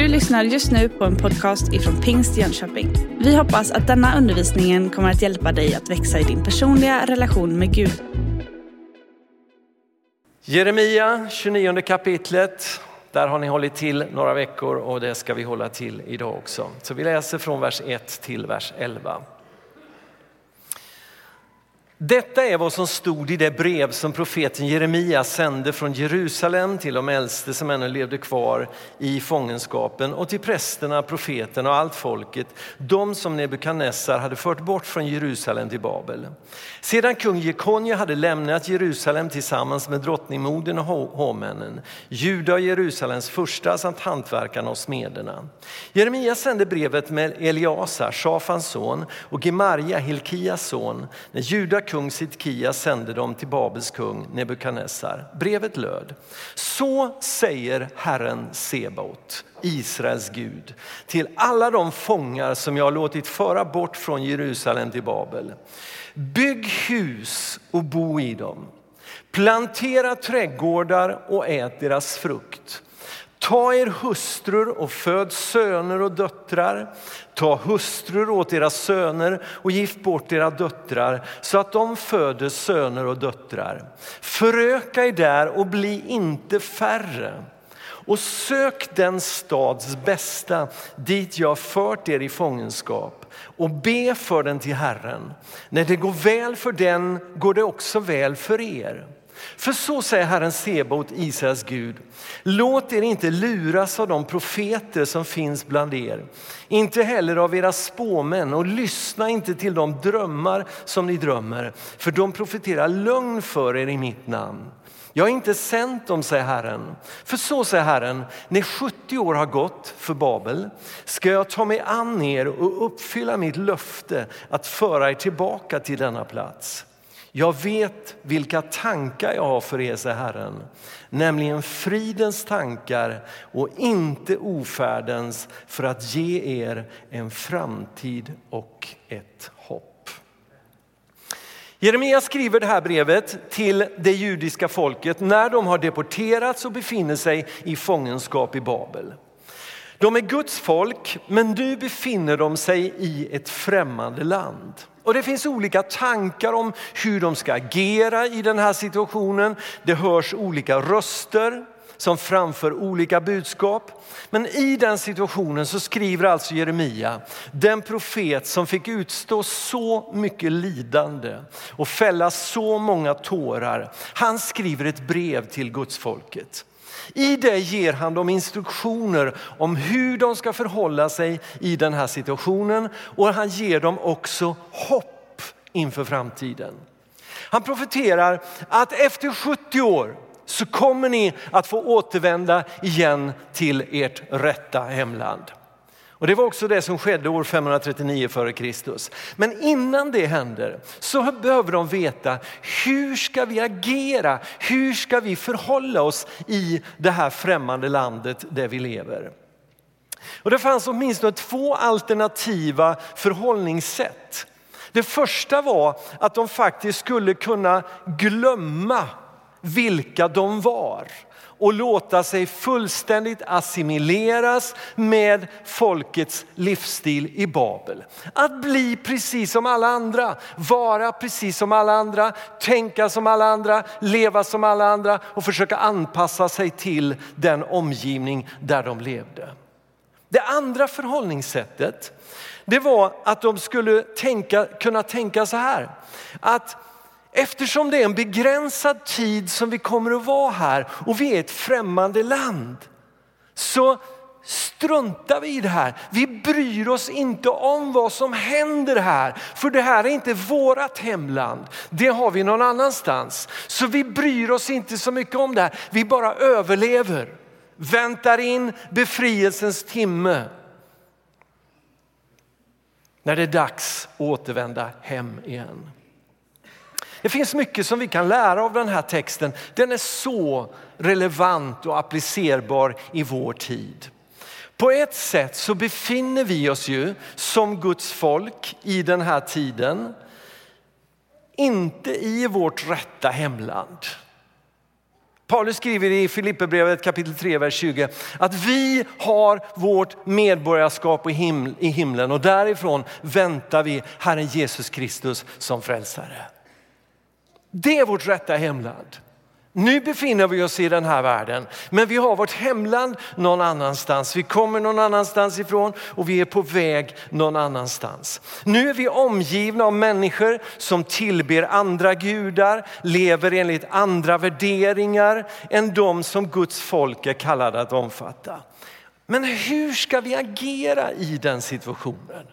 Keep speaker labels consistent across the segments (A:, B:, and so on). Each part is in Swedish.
A: Du lyssnar just nu på en podcast ifrån Pingst Jönköping. Vi hoppas att denna undervisning kommer att hjälpa dig att växa i din personliga relation med Gud.
B: Jeremia 29 kapitlet. Där har ni hållit till några veckor och det ska vi hålla till idag också. Så vi läser från vers 1 till vers 11. Detta är vad som stod i det brev som profeten Jeremia sände från Jerusalem till de äldste som ännu levde kvar i fångenskapen och till prästerna, profeterna och allt folket, de som Nebukadnessar hade fört bort från Jerusalem till Babel. Sedan kung Jekonja hade lämnat Jerusalem tillsammans med drottningmodern och hovmännen, Juda och Jerusalems första samt hantverkarna och smederna. Jeremia sände brevet med Eliasa, Shafans son, och Gemarja, Hilkias son, när Juda kung Sidkia sände dem till Babels kung Nebukadnessar. Brevet löd, så säger Herren Sebaot, Israels Gud, till alla de fångar som jag har låtit föra bort från Jerusalem till Babel. Bygg hus och bo i dem. Plantera trädgårdar och ät deras frukt. Ta er hustrur och föd söner och döttrar. Ta hustrur åt era söner och gift bort era döttrar så att de föder söner och döttrar. Föröka er där och bli inte färre. Och sök den stads bästa dit jag fört er i fångenskap och be för den till Herren. När det går väl för den går det också väl för er. För så säger Herren Sebaot, Israels Gud. Låt er inte luras av de profeter som finns bland er. Inte heller av era spåmän och lyssna inte till de drömmar som ni drömmer. För de profeterar lögn för er i mitt namn. Jag har inte sänt dem, säger Herren. För så säger Herren, när 70 år har gått för Babel ska jag ta mig an er och uppfylla mitt löfte att föra er tillbaka till denna plats. Jag vet vilka tankar jag har för er, säger Herren, nämligen fridens tankar och inte ofärdens för att ge er en framtid och ett hopp. Jeremia skriver det här brevet till det judiska folket när de har deporterats och befinner sig i fångenskap i Babel. De är Guds folk, men nu befinner de sig i ett främmande land. Och Det finns olika tankar om hur de ska agera i den här situationen. Det hörs olika röster som framför olika budskap. Men i den situationen så skriver alltså Jeremia, den profet som fick utstå så mycket lidande och fälla så många tårar. Han skriver ett brev till Guds folket. I det ger han dem instruktioner om hur de ska förhålla sig i den här situationen och han ger dem också hopp inför framtiden. Han profeterar att efter 70 år så kommer ni att få återvända igen till ert rätta hemland. Och Det var också det som skedde år 539 f.Kr. Men innan det händer så behöver de veta hur ska vi agera? Hur ska vi förhålla oss i det här främmande landet där vi lever? Och Det fanns åtminstone två alternativa förhållningssätt. Det första var att de faktiskt skulle kunna glömma vilka de var och låta sig fullständigt assimileras med folkets livsstil i Babel. Att bli precis som alla andra, vara precis som alla andra, tänka som alla andra, leva som alla andra och försöka anpassa sig till den omgivning där de levde. Det andra förhållningssättet det var att de skulle tänka, kunna tänka så här. Att Eftersom det är en begränsad tid som vi kommer att vara här och vi är ett främmande land så struntar vi i det här. Vi bryr oss inte om vad som händer här. För det här är inte vårat hemland. Det har vi någon annanstans. Så vi bryr oss inte så mycket om det här. Vi bara överlever. Väntar in befrielsens timme. När det är dags att återvända hem igen. Det finns mycket som vi kan lära av den här texten. Den är så relevant och applicerbar i vår tid. På ett sätt så befinner vi oss ju som Guds folk i den här tiden inte i vårt rätta hemland. Paulus skriver i Filipperbrevet kapitel 3, vers 20 att vi har vårt medborgarskap i himlen och därifrån väntar vi Herren Jesus Kristus som frälsare. Det är vårt rätta hemland. Nu befinner vi oss i den här världen, men vi har vårt hemland någon annanstans. Vi kommer någon annanstans ifrån och vi är på väg någon annanstans. Nu är vi omgivna av människor som tillber andra gudar, lever enligt andra värderingar än de som Guds folk är kallade att omfatta. Men hur ska vi agera i den situationen?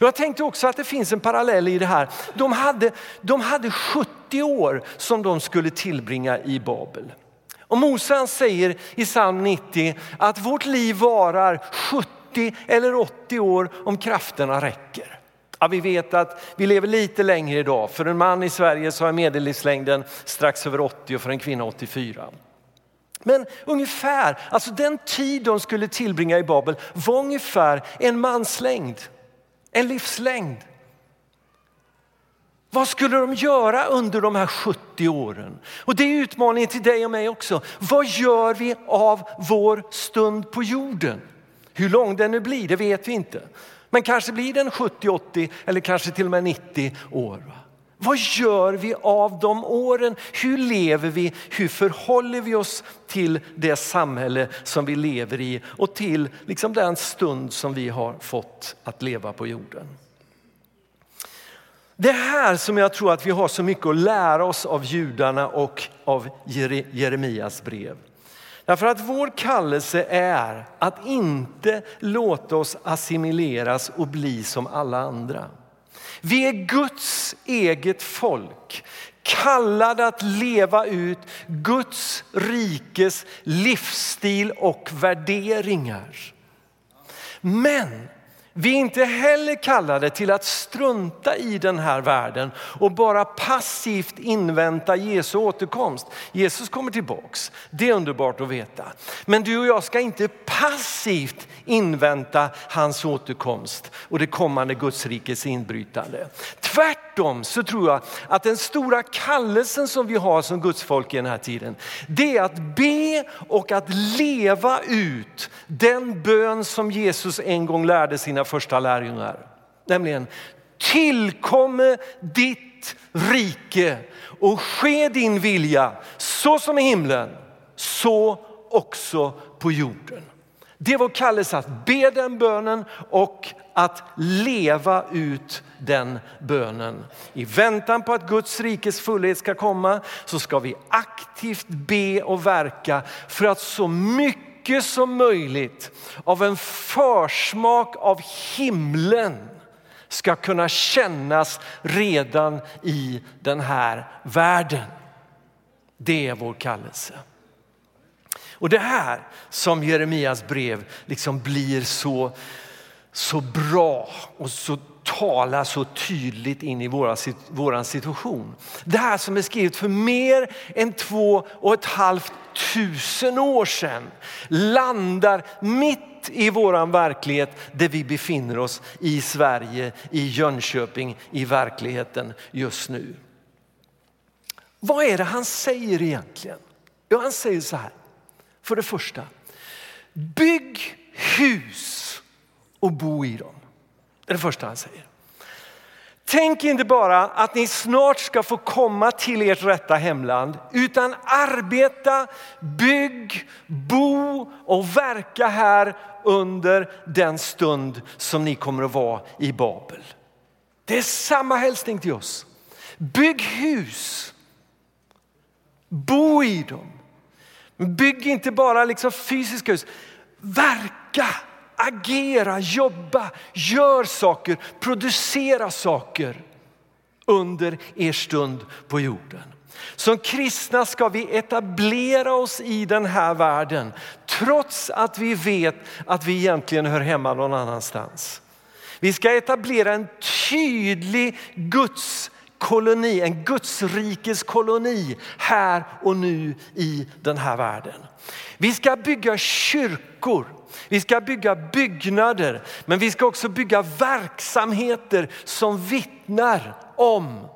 B: Jag tänkte också att det finns en parallell i det här. De hade, de hade 70 år som de skulle tillbringa i Babel. Och Mose säger i psalm 90 att vårt liv varar 70 eller 80 år om krafterna räcker. Ja, vi vet att vi lever lite längre idag. För en man i Sverige så är medellivslängden strax över 80 och för en kvinna 84. Men ungefär, alltså den tid de skulle tillbringa i Babel var ungefär en manslängd en livslängd. Vad skulle de göra under de här 70 åren? Och det är utmaningen till dig och mig också. Vad gör vi av vår stund på jorden? Hur lång den nu blir, det vet vi inte. Men kanske blir den 70, 80 eller kanske till och med 90 år. Vad gör vi av de åren? Hur lever vi? Hur förhåller vi oss till det samhälle som vi lever i och till liksom den stund som vi har fått att leva på jorden? Det här som jag tror att vi har så mycket att lära oss av judarna och av Jeremias brev. Därför att vår kallelse är att inte låta oss assimileras och bli som alla andra. Vi är Guds eget folk, kallade att leva ut Guds rikes livsstil och värderingar. Men vi är inte heller kallade till att strunta i den här världen och bara passivt invänta Jesu återkomst. Jesus kommer tillbaks, det är underbart att veta. Men du och jag ska inte passivt invänta hans återkomst och det kommande Gudsrikets inbrytande. Tvärtom så tror jag att den stora kallelsen som vi har som Gudsfolk i den här tiden, det är att be och att leva ut den bön som Jesus en gång lärde sina första lärjungar. Nämligen, tillkomme ditt rike och ske din vilja så som i himlen, så också på jorden. Det var kallelsen kallelse att be den bönen och att leva ut den bönen. I väntan på att Guds rikes fullhet ska komma så ska vi aktivt be och verka för att så mycket mycket som möjligt av en försmak av himlen ska kunna kännas redan i den här världen. Det är vår kallelse. Och det här som Jeremias brev liksom blir så, så bra och så talar så tydligt in i våra, situation. Det här som är skrivet för mer än två och ett halvt tusen år sedan landar mitt i våran verklighet där vi befinner oss i Sverige, i Jönköping, i verkligheten just nu. Vad är det han säger egentligen? Jo, han säger så här. För det första, bygg hus och bo i dem. Det är det första han säger. Tänk inte bara att ni snart ska få komma till ert rätta hemland, utan arbeta, bygg, bo och verka här under den stund som ni kommer att vara i Babel. Det är samma hälsning till oss. Bygg hus, bo i dem Bygg inte bara liksom fysiska hus. Verka, agera, jobba, gör saker, producera saker under er stund på jorden. Som kristna ska vi etablera oss i den här världen trots att vi vet att vi egentligen hör hemma någon annanstans. Vi ska etablera en tydlig Guds koloni, en Gudsrikes koloni här och nu i den här världen. Vi ska bygga kyrkor, vi ska bygga byggnader, men vi ska också bygga verksamheter som vittnar om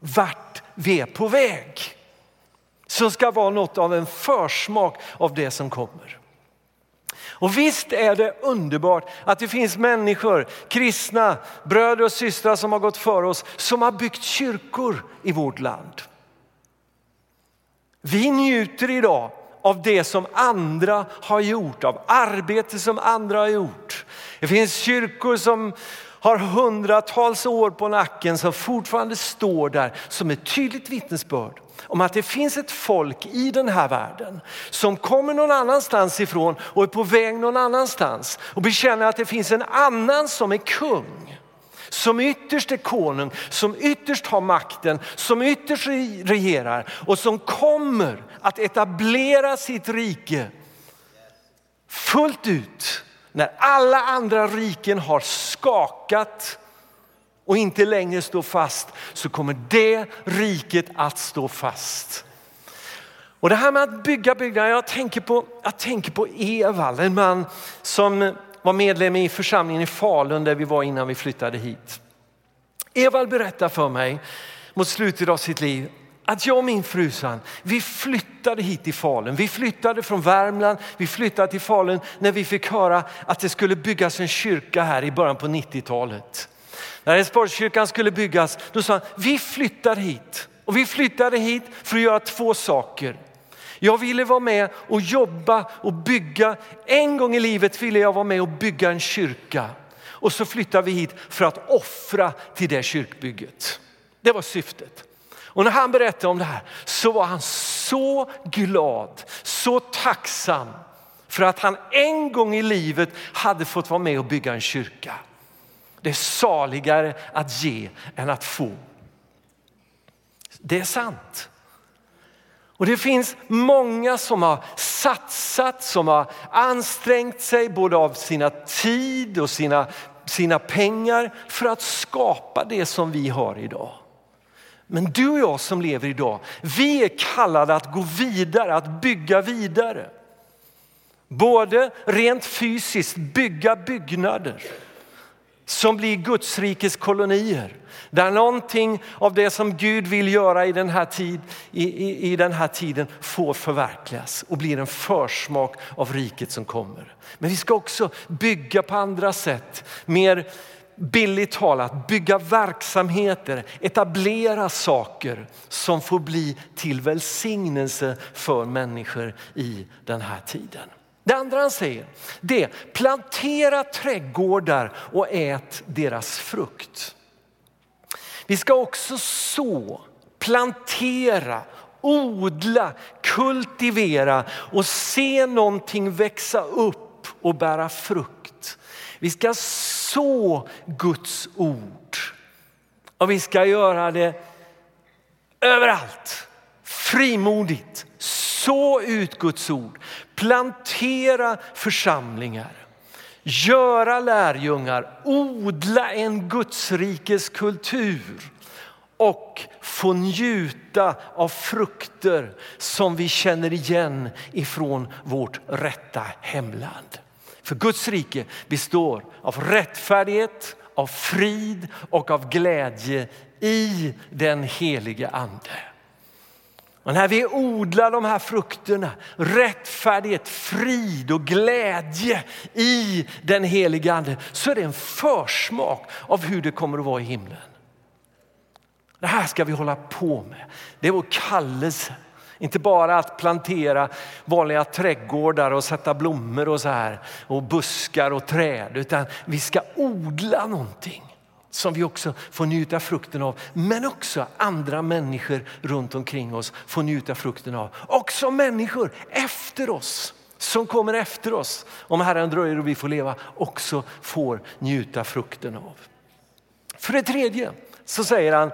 B: vart vi är på väg. som ska vara något av en försmak av det som kommer. Och visst är det underbart att det finns människor, kristna, bröder och systrar som har gått före oss, som har byggt kyrkor i vårt land. Vi njuter idag av det som andra har gjort, av arbete som andra har gjort. Det finns kyrkor som har hundratals år på nacken som fortfarande står där som ett tydligt vittnesbörd om att det finns ett folk i den här världen som kommer någon annanstans ifrån och är på väg någon annanstans och bekänner att det finns en annan som är kung. Som ytterst är konung, som ytterst har makten, som ytterst regerar och som kommer att etablera sitt rike fullt ut när alla andra riken har skakat och inte längre står fast så kommer det riket att stå fast. Och det här med att bygga byggnader, jag tänker på, jag tänker på Evald, en man som var medlem i församlingen i Falun där vi var innan vi flyttade hit. Evald berättar för mig mot slutet av sitt liv att jag och min fru vi flyttade hit till Falun. Vi flyttade från Värmland, vi flyttade till Falun när vi fick höra att det skulle byggas en kyrka här i början på 90-talet. När Älvsborgskyrkan skulle byggas, då sa han, vi flyttar hit. Och vi flyttade hit för att göra två saker. Jag ville vara med och jobba och bygga. En gång i livet ville jag vara med och bygga en kyrka. Och så flyttade vi hit för att offra till det kyrkbygget. Det var syftet. Och när han berättade om det här så var han så glad, så tacksam för att han en gång i livet hade fått vara med och bygga en kyrka. Det är saligare att ge än att få. Det är sant. Och det finns många som har satsat, som har ansträngt sig både av sina tid och sina, sina pengar för att skapa det som vi har idag. Men du och jag som lever idag, vi är kallade att gå vidare, att bygga vidare. Både rent fysiskt, bygga byggnader som blir Guds rikes kolonier. Där någonting av det som Gud vill göra i den, här tid, i, i, i den här tiden får förverkligas och blir en försmak av riket som kommer. Men vi ska också bygga på andra sätt. Mer billigt talat, bygga verksamheter, etablera saker som får bli till välsignelse för människor i den här tiden. Det andra han säger det är plantera trädgårdar och ät deras frukt. Vi ska också så, plantera, odla, kultivera och se någonting växa upp och bära frukt. Vi ska så Guds ord och vi ska göra det överallt, frimodigt. Så ut Guds ord plantera församlingar, göra lärjungar, odla en Gudsrikes kultur och få njuta av frukter som vi känner igen ifrån vårt rätta hemland. För Guds rike består av rättfärdighet, av frid och av glädje i den helige ande. Och när vi odlar de här frukterna, rättfärdighet, frid och glädje i den heliga ande så är det en försmak av hur det kommer att vara i himlen. Det här ska vi hålla på med. Det är vår kallelse. Inte bara att plantera vanliga trädgårdar och sätta blommor och så här och buskar och träd utan vi ska odla någonting som vi också får njuta frukten av. Men också andra människor runt omkring oss får njuta frukten av. Också människor efter oss som kommer efter oss, om Herren dröjer och vi får leva, också får njuta frukten av. För det tredje så säger han,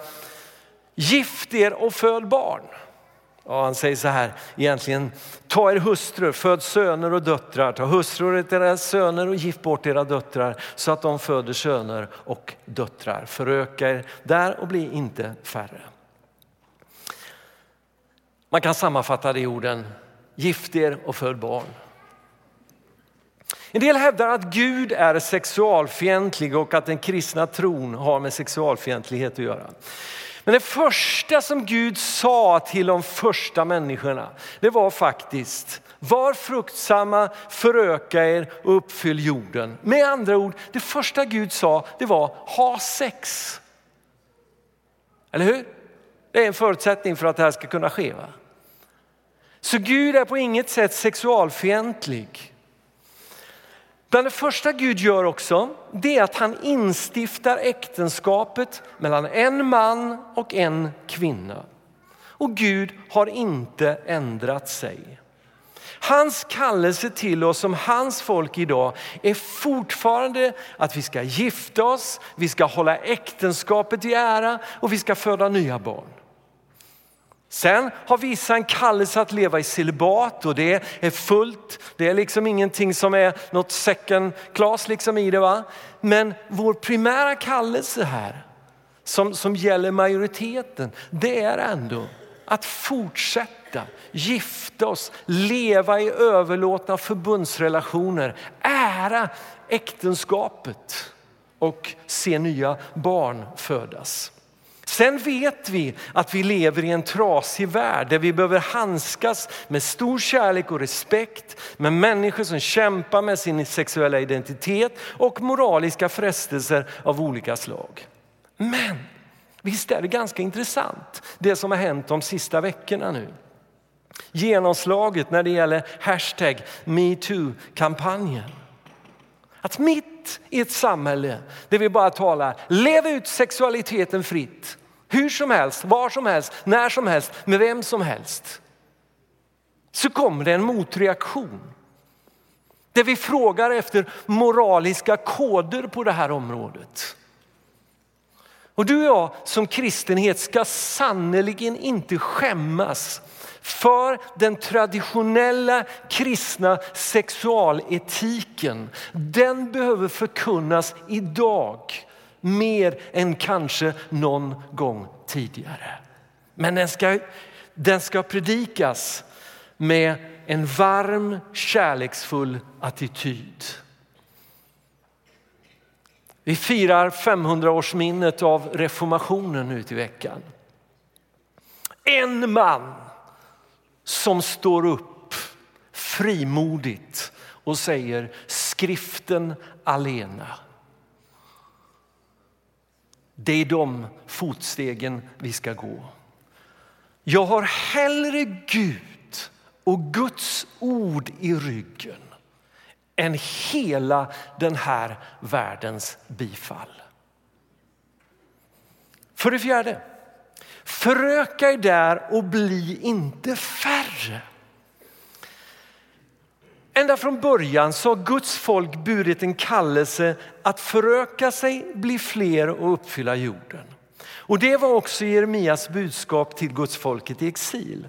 B: gift er och föd barn. Ja, han säger så här egentligen, ta er hustrur, föd söner och döttrar, ta hustrur till era söner och gift bort era döttrar så att de föder söner och döttrar. Föröka er där och bli inte färre. Man kan sammanfatta det i orden, gift er och föd barn. En del hävdar att Gud är sexualfientlig och att den kristna tron har med sexualfientlighet att göra. Men det första som Gud sa till de första människorna, det var faktiskt var fruktsamma, föröka er och uppfyll jorden. Med andra ord, det första Gud sa det var ha sex. Eller hur? Det är en förutsättning för att det här ska kunna ske. Va? Så Gud är på inget sätt sexualfientlig. Bland det första Gud gör också, det är att han instiftar äktenskapet mellan en man och en kvinna. Och Gud har inte ändrat sig. Hans kallelse till oss som hans folk idag är fortfarande att vi ska gifta oss, vi ska hålla äktenskapet i ära och vi ska föda nya barn. Sen har vissa en kallelse att leva i celibat och det är fullt. Det är liksom ingenting som är något second class liksom i det. Va? Men vår primära kallelse här som, som gäller majoriteten, det är ändå att fortsätta gifta oss, leva i överlåtna förbundsrelationer, ära äktenskapet och se nya barn födas. Sen vet vi att vi lever i en trasig värld där vi behöver handskas med stor kärlek och respekt med människor som kämpar med sin sexuella identitet och moraliska frestelser av olika slag. Men visst är det ganska intressant det som har hänt de sista veckorna nu. Genomslaget när det gäller hashtag metoo-kampanjen. Att mitt i ett samhälle där vi bara talar, lev ut sexualiteten fritt. Hur som helst, var som helst, när som helst, med vem som helst. Så kommer det en motreaktion. Där vi frågar efter moraliska koder på det här området. Och du och jag som kristenhet ska sannerligen inte skämmas för den traditionella kristna sexualetiken. Den behöver förkunnas idag mer än kanske någon gång tidigare. Men den ska, den ska predikas med en varm kärleksfull attityd. Vi firar 500-årsminnet av reformationen nu till veckan. En man som står upp frimodigt och säger skriften alena. Det är de fotstegen vi ska gå. Jag har hellre Gud och Guds ord i ryggen än hela den här världens bifall. För det fjärde, föröka er där och bli inte färre. Ända från början så har Guds folk burit en kallelse att föröka sig, bli fler och uppfylla jorden. Och det var också Jeremias budskap till Guds folket i exil.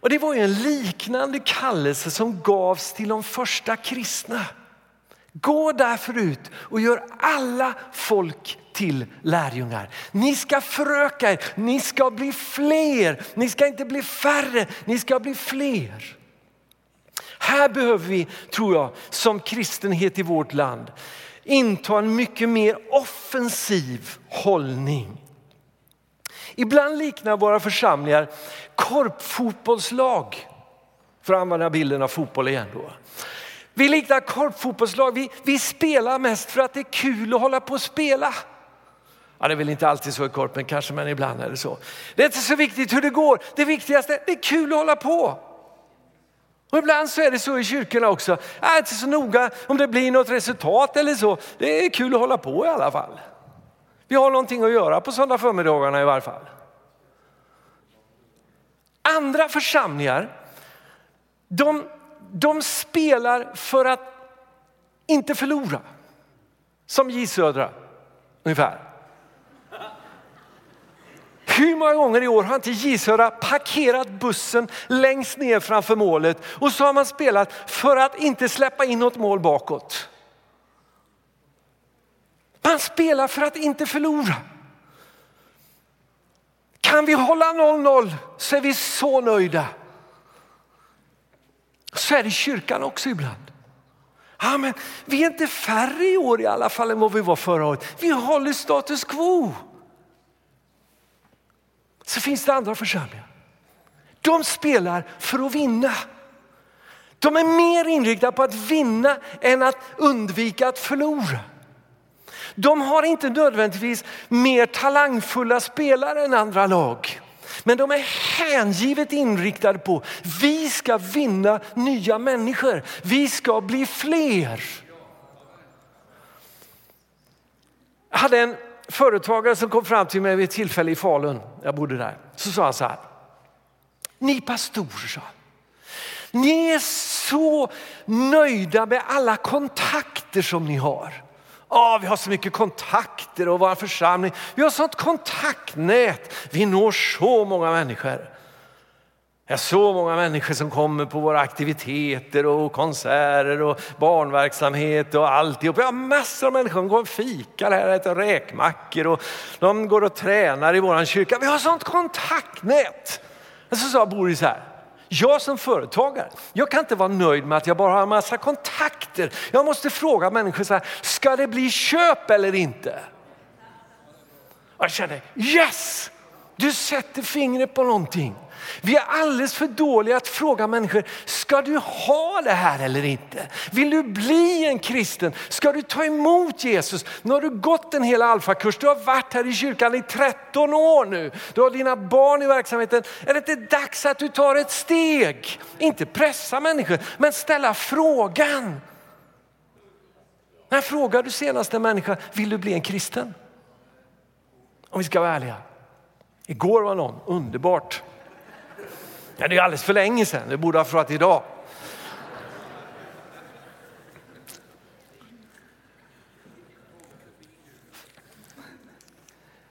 B: Och det var en liknande kallelse som gavs till de första kristna. Gå därför ut och gör alla folk till lärjungar. Ni ska föröka er, ni ska bli fler, ni ska inte bli färre, ni ska bli fler. Här behöver vi, tror jag, som kristenhet i vårt land inta en mycket mer offensiv hållning. Ibland liknar våra församlingar korpfotbollslag, för att använda bilden av fotboll igen. Då. Vi liknar korpfotbollslag, vi, vi spelar mest för att det är kul att hålla på och spela. Ja, det är väl inte alltid så i korpen kanske, men ibland är det så. Det är inte så viktigt hur det går, det viktigaste är det är kul att hålla på. Och ibland så är det så i kyrkorna också. Det är inte så noga om det blir något resultat eller så. Det är kul att hålla på i alla fall. Vi har någonting att göra på söndag förmiddagarna i varje fall. Andra församlingar, de, de spelar för att inte förlora. Som J Södra ungefär. Hur många gånger i år har inte J parkerat bussen längst ner framför målet och så har man spelat för att inte släppa in något mål bakåt. Man spelar för att inte förlora. Kan vi hålla 0-0 så är vi så nöjda. Så är det i kyrkan också ibland. Ja, men vi är inte färre i år i alla fall än vad vi var förra året. Vi håller status quo så finns det andra församlingar. De spelar för att vinna. De är mer inriktade på att vinna än att undvika att förlora. De har inte nödvändigtvis mer talangfulla spelare än andra lag. Men de är hängivet inriktade på vi ska vinna nya människor. Vi ska bli fler. Jag hade en företagare som kom fram till mig vid ett tillfälle i Falun. Jag bodde där. Så sa han så här. Ni pastorer, sa Ni är så nöjda med alla kontakter som ni har. Oh, vi har så mycket kontakter och vår församling. Vi har sånt kontaktnät. Vi når så många människor. Det är så många människor som kommer på våra aktiviteter och konserter och barnverksamhet och alltihop. Vi har massor av människor som går och fikar här, äter räkmackor och de går och tränar i vår kyrka. Vi har sånt kontaktnät. Så sa Boris här, jag som företagare, jag kan inte vara nöjd med att jag bara har en massa kontakter. Jag måste fråga människor så här, ska det bli köp eller inte? Och jag kände, yes! Du sätter fingret på någonting. Vi är alldeles för dåliga att fråga människor, ska du ha det här eller inte? Vill du bli en kristen? Ska du ta emot Jesus? Nu har du gått en hel alfakurs, du har varit här i kyrkan i 13 år nu. Du har dina barn i verksamheten. Är det inte dags att du tar ett steg? Inte pressa människor, men ställa frågan. När frågar du senast en människa, vill du bli en kristen? Om vi ska vara ärliga. Igår var någon, underbart. Det är alldeles för länge sedan, det borde ha frågat idag.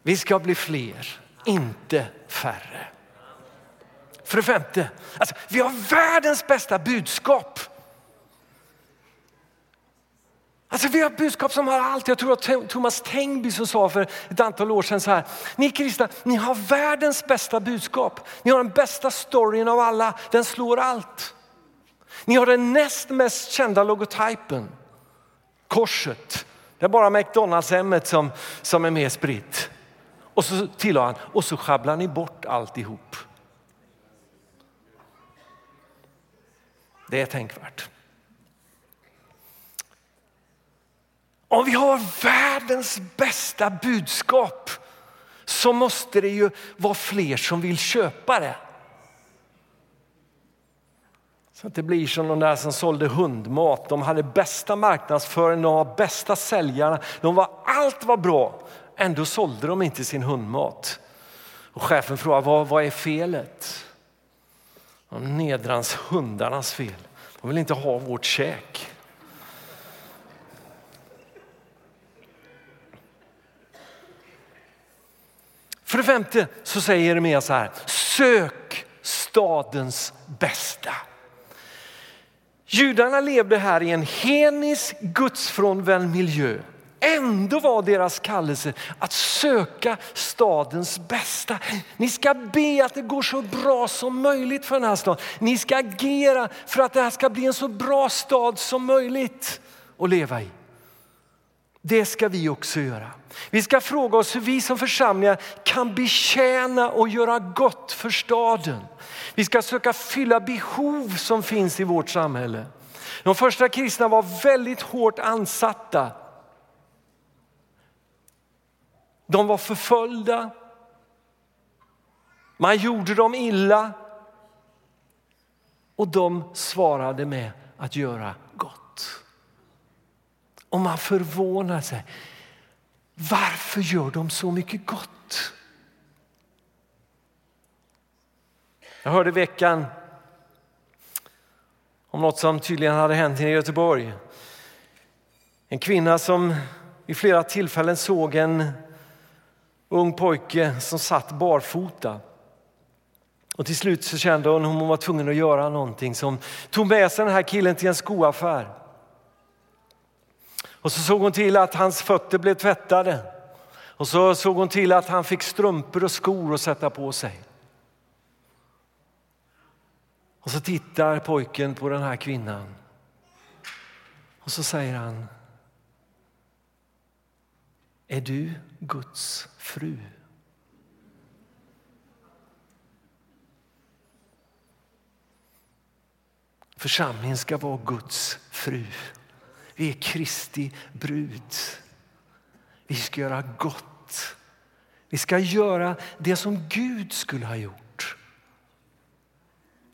B: Vi ska bli fler, inte färre. För det femte, alltså, vi har världens bästa budskap. Alltså vi har budskap som har allt. Jag tror att Thomas Tengby som sa för ett antal år sedan så här. Ni kristna, ni har världens bästa budskap. Ni har den bästa storyn av alla. Den slår allt. Ni har den näst mest kända logotypen. Korset. Det är bara McDonalds-hemmet som, som är mer spritt. Och så tillade han, och så schabblar ni bort alltihop. Det är tänkvärt. Om vi har världens bästa budskap så måste det ju vara fler som vill köpa det. Så att det blir som de där som sålde hundmat. De hade bästa marknadsföringen, de var bästa säljarna. De var, allt var bra. Ändå sålde de inte sin hundmat. Och chefen frågade vad, vad är felet? Nedrans hundarnas fel. De vill inte ha vårt käk. För det femte så säger Jeremia så här, sök stadens bästa. Judarna levde här i en henisk gudsfrånvänd miljö. Ändå var deras kallelse att söka stadens bästa. Ni ska be att det går så bra som möjligt för den här staden. Ni ska agera för att det här ska bli en så bra stad som möjligt att leva i. Det ska vi också göra. Vi ska fråga oss hur vi som församlingar kan betjäna och göra gott för staden. Vi ska söka fylla behov som finns i vårt samhälle. De första kristna var väldigt hårt ansatta. De var förföljda. Man gjorde dem illa. Och de svarade med att göra. Och man förvånar sig. Varför gör de så mycket gott? Jag hörde i veckan om något som tydligen hade hänt i Göteborg. En kvinna som vid flera tillfällen såg en ung pojke som satt barfota. Och till slut så kände hon att hon var tvungen att göra någonting som tog med sig den här killen till en skoaffär. Och så såg hon till att hans fötter blev tvättade. Och så såg hon till att han fick strumpor och skor att sätta på sig. Och så tittar pojken på den här kvinnan. Och så säger han Är du Guds fru? Församlingen ska vara Guds fru. Vi är Kristi brud. Vi ska göra gott. Vi ska göra det som Gud skulle ha gjort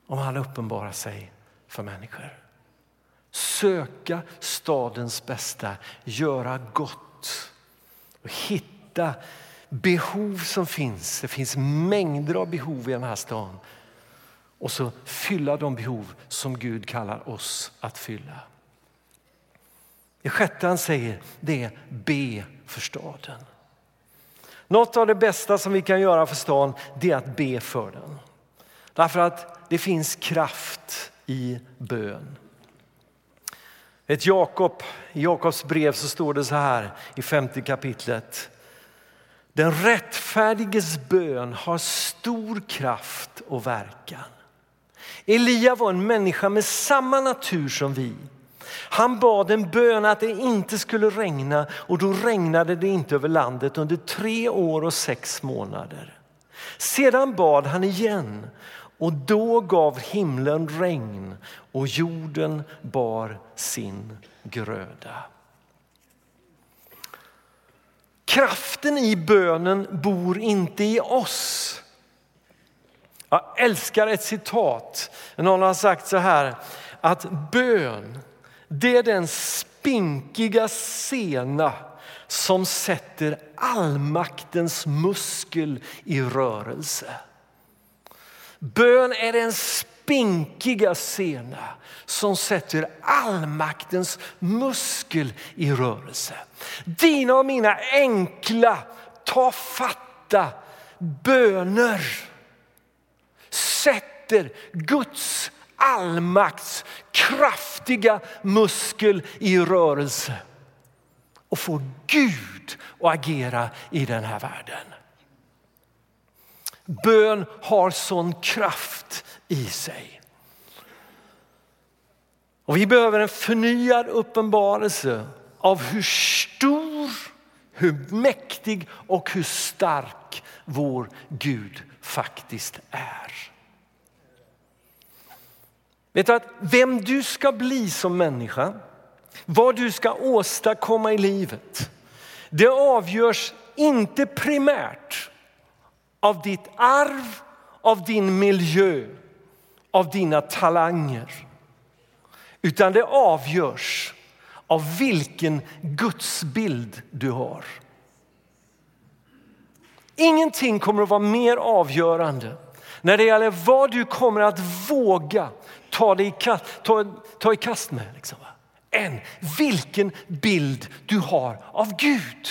B: om han uppenbarar sig för människor. Söka stadens bästa, göra gott och hitta behov som finns. Det finns mängder av behov i den här stan. Och så fylla de behov som Gud kallar oss att fylla. Det sjätte han säger det är be för staden. Något av det bästa som vi kan göra för stan det är att be för den. Därför att det finns kraft i bön. Ett Jakob, I Jakobs brev så står det så här i femte kapitlet. Den rättfärdiges bön har stor kraft och verkan. Elia var en människa med samma natur som vi. Han bad en bön att det inte skulle regna och då regnade det inte över landet under tre år och sex månader. Sedan bad han igen och då gav himlen regn och jorden bar sin gröda. Kraften i bönen bor inte i oss. Jag älskar ett citat. Någon har sagt så här att bön det är den spinkiga sena som sätter allmaktens muskel i rörelse. Bön är den spinkiga sena som sätter allmaktens muskel i rörelse. Dina och mina enkla, tafatta böner sätter Guds allmakts kraftiga muskel i rörelse och få Gud att agera i den här världen. Bön har sån kraft i sig. Och vi behöver en förnyad uppenbarelse av hur stor, hur mäktig och hur stark vår Gud faktiskt är. Vet du att vem du ska bli som människa, vad du ska åstadkomma i livet, det avgörs inte primärt av ditt arv, av din miljö, av dina talanger. Utan det avgörs av vilken gudsbild du har. Ingenting kommer att vara mer avgörande när det gäller vad du kommer att våga ta, dig i kast, ta, ta i kast med. Liksom, än vilken bild du har av Gud.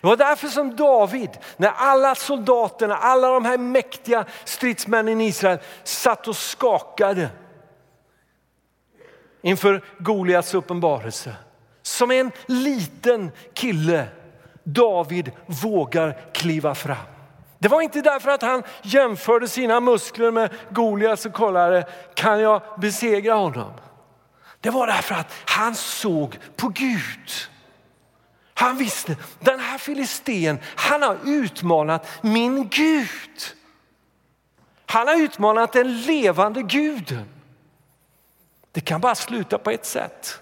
B: Det var därför som David, när alla soldaterna, alla de här mäktiga stridsmännen i Israel satt och skakade inför Goliats uppenbarelse. Som en liten kille, David vågar kliva fram. Det var inte därför att han jämförde sina muskler med Goliats och kollade, kan jag besegra honom? Det var därför att han såg på Gud. Han visste, den här filisten, han har utmanat min Gud. Han har utmanat den levande guden. Det kan bara sluta på ett sätt.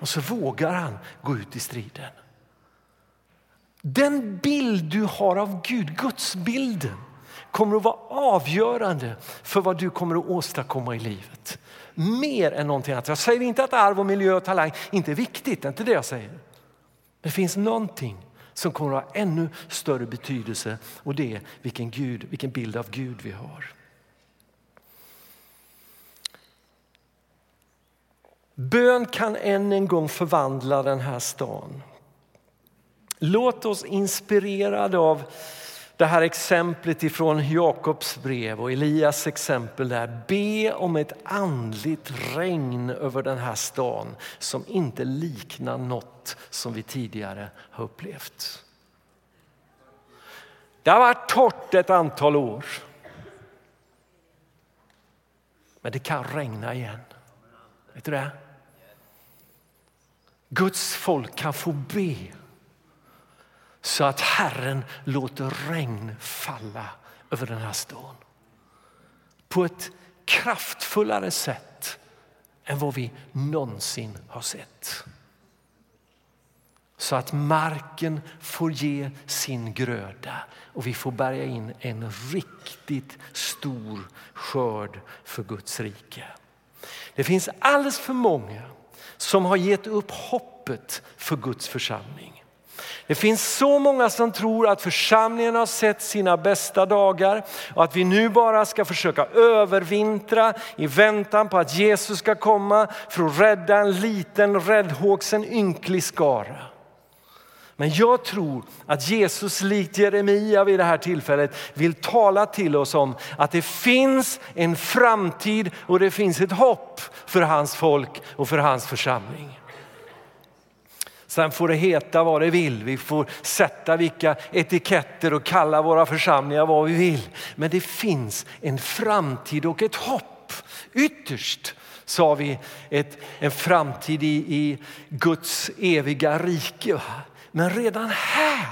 B: Och så vågar han gå ut i striden. Den bild du har av Gud, gudsbilden, kommer att vara avgörande för vad du kommer att åstadkomma i livet. Mer än någonting annat. Jag säger inte att arv och miljö och talang inte är viktigt, det är inte det jag säger. Det finns någonting som kommer att ha ännu större betydelse och det är vilken, Gud, vilken bild av Gud vi har. Bön kan än en gång förvandla den här stan. Låt oss inspirerade av det här exemplet ifrån Jakobs brev och Elias exempel där be om ett andligt regn över den här stan som inte liknar något som vi tidigare har upplevt. Det har varit torrt ett antal år. Men det kan regna igen. Vet du det? Guds folk kan få be så att Herren låter regn falla över den här stan. På ett kraftfullare sätt än vad vi någonsin har sett. Så att marken får ge sin gröda och vi får bärga in en riktigt stor skörd för Guds rike. Det finns alldeles för många som har gett upp hoppet för Guds församling. Det finns så många som tror att församlingen har sett sina bästa dagar och att vi nu bara ska försöka övervintra i väntan på att Jesus ska komma för att rädda en liten räddhågsen ynklig skara. Men jag tror att Jesus likt Jeremia vid det här tillfället vill tala till oss om att det finns en framtid och det finns ett hopp för hans folk och för hans församling. Sen får det heta vad det vill. Vi får sätta vilka etiketter och kalla våra församlingar vad vi vill. Men det finns en framtid och ett hopp. Ytterst sa vi ett, en framtid i, i Guds eviga rike. Men redan här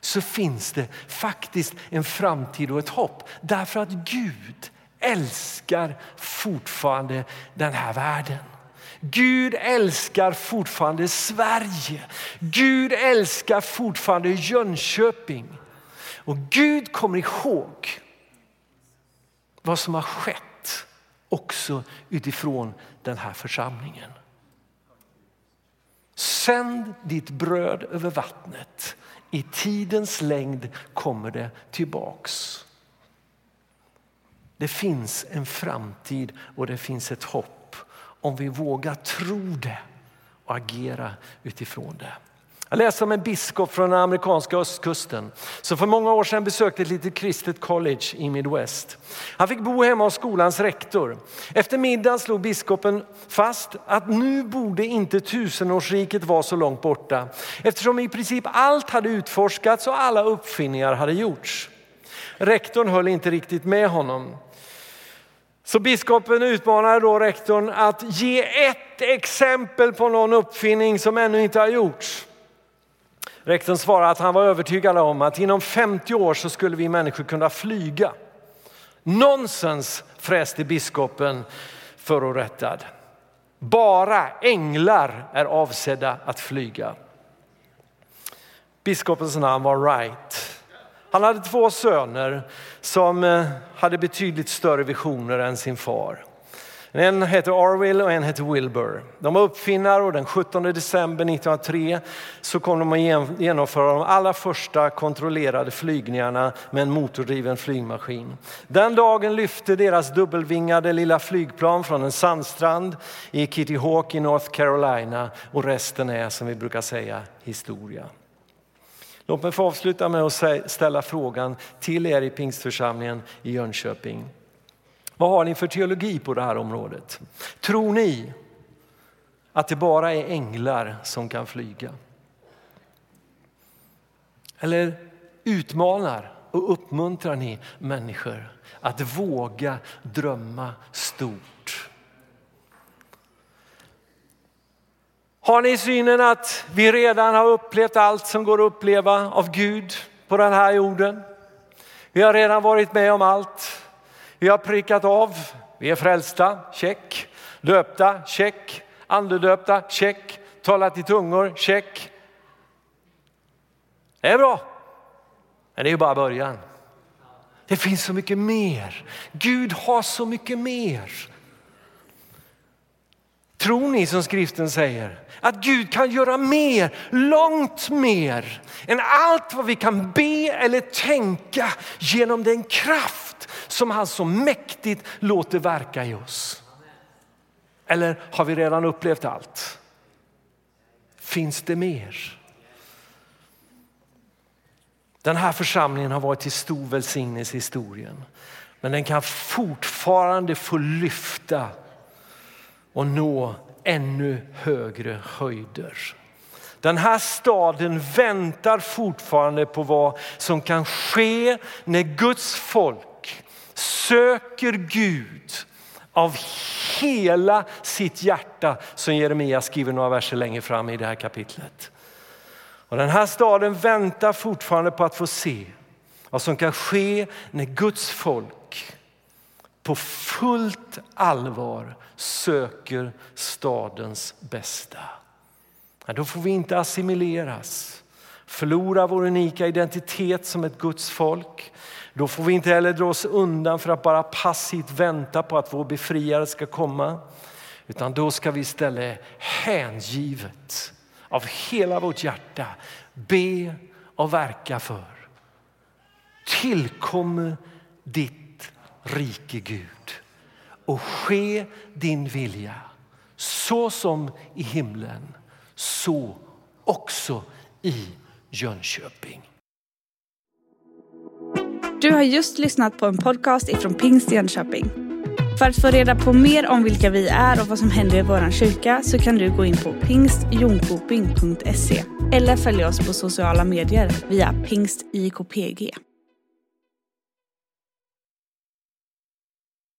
B: så finns det faktiskt en framtid och ett hopp. Därför att Gud älskar fortfarande den här världen. Gud älskar fortfarande Sverige. Gud älskar fortfarande Jönköping. Och Gud kommer ihåg vad som har skett också utifrån den här församlingen. Sänd ditt bröd över vattnet. I tidens längd kommer det tillbaks. Det finns en framtid och det finns ett hopp om vi vågar tro det och agera utifrån det. Jag läste om en biskop från den amerikanska östkusten som för många år sedan besökte ett litet kristet college i Midwest. Han fick bo hemma hos skolans rektor. Efter middagen slog biskopen fast att nu borde inte tusenårsriket vara så långt borta eftersom i princip allt hade utforskats och alla uppfinningar hade gjorts. Rektorn höll inte riktigt med honom. Så biskopen utmanade då rektorn att ge ett exempel på någon uppfinning som ännu inte har gjorts. Rektorn svarade att han var övertygad om att inom 50 år så skulle vi människor kunna flyga. Nonsens fräste biskopen förorättad. Bara änglar är avsedda att flyga. Biskopens namn var Wright. Han hade två söner som eh, hade betydligt större visioner än sin far. En heter Arwill och en heter Wilbur. De var uppfinnare och den 17 december 1903 så kom de att genomföra de allra första kontrollerade flygningarna med en motordriven flygmaskin. Den dagen lyfte deras dubbelvingade lilla flygplan från en sandstrand i Kitty Hawk i North Carolina och resten är som vi brukar säga historia. Låt mig få avsluta med att ställa frågan till er i pingstförsamlingen i Jönköping. Vad har ni för teologi på det här området? Tror ni att det bara är änglar som kan flyga? Eller utmanar och uppmuntrar ni människor att våga drömma stort? Har ni synen att vi redan har upplevt allt som går att uppleva av Gud på den här jorden? Vi har redan varit med om allt. Vi har prickat av, vi är frälsta, check. Döpta, check. Andedöpta, check. Talat i tungor, check. Det är bra, men det är bara början. Det finns så mycket mer. Gud har så mycket mer. Tror ni som skriften säger att Gud kan göra mer, långt mer än allt vad vi kan be eller tänka genom den kraft som han så mäktigt låter verka i oss? Eller har vi redan upplevt allt? Finns det mer? Den här församlingen har varit till stor välsignelse i historien. Men den kan fortfarande få lyfta och nå ännu högre höjder. Den här staden väntar fortfarande på vad som kan ske när Guds folk söker Gud av hela sitt hjärta som Jeremia skriver några verser längre fram i det här kapitlet. Och den här staden väntar fortfarande på att få se vad som kan ske när Guds folk på fullt allvar söker stadens bästa. Då får vi inte assimileras, förlora vår unika identitet som ett Guds folk. Då får vi inte heller dra oss undan för att bara passivt vänta på att vår befriare ska komma. Utan då ska vi istället hängivet av hela vårt hjärta be och verka för. Tillkommer ditt rike Gud och ske din vilja så som i himlen, så också i Jönköping.
A: Du har just lyssnat på en podcast ifrån Pingst Jönköping. För att få reda på mer om vilka vi är och vad som händer i vår kyrka så kan du gå in på pingstjonkoping.se eller följa oss på sociala medier via pingstjkpg.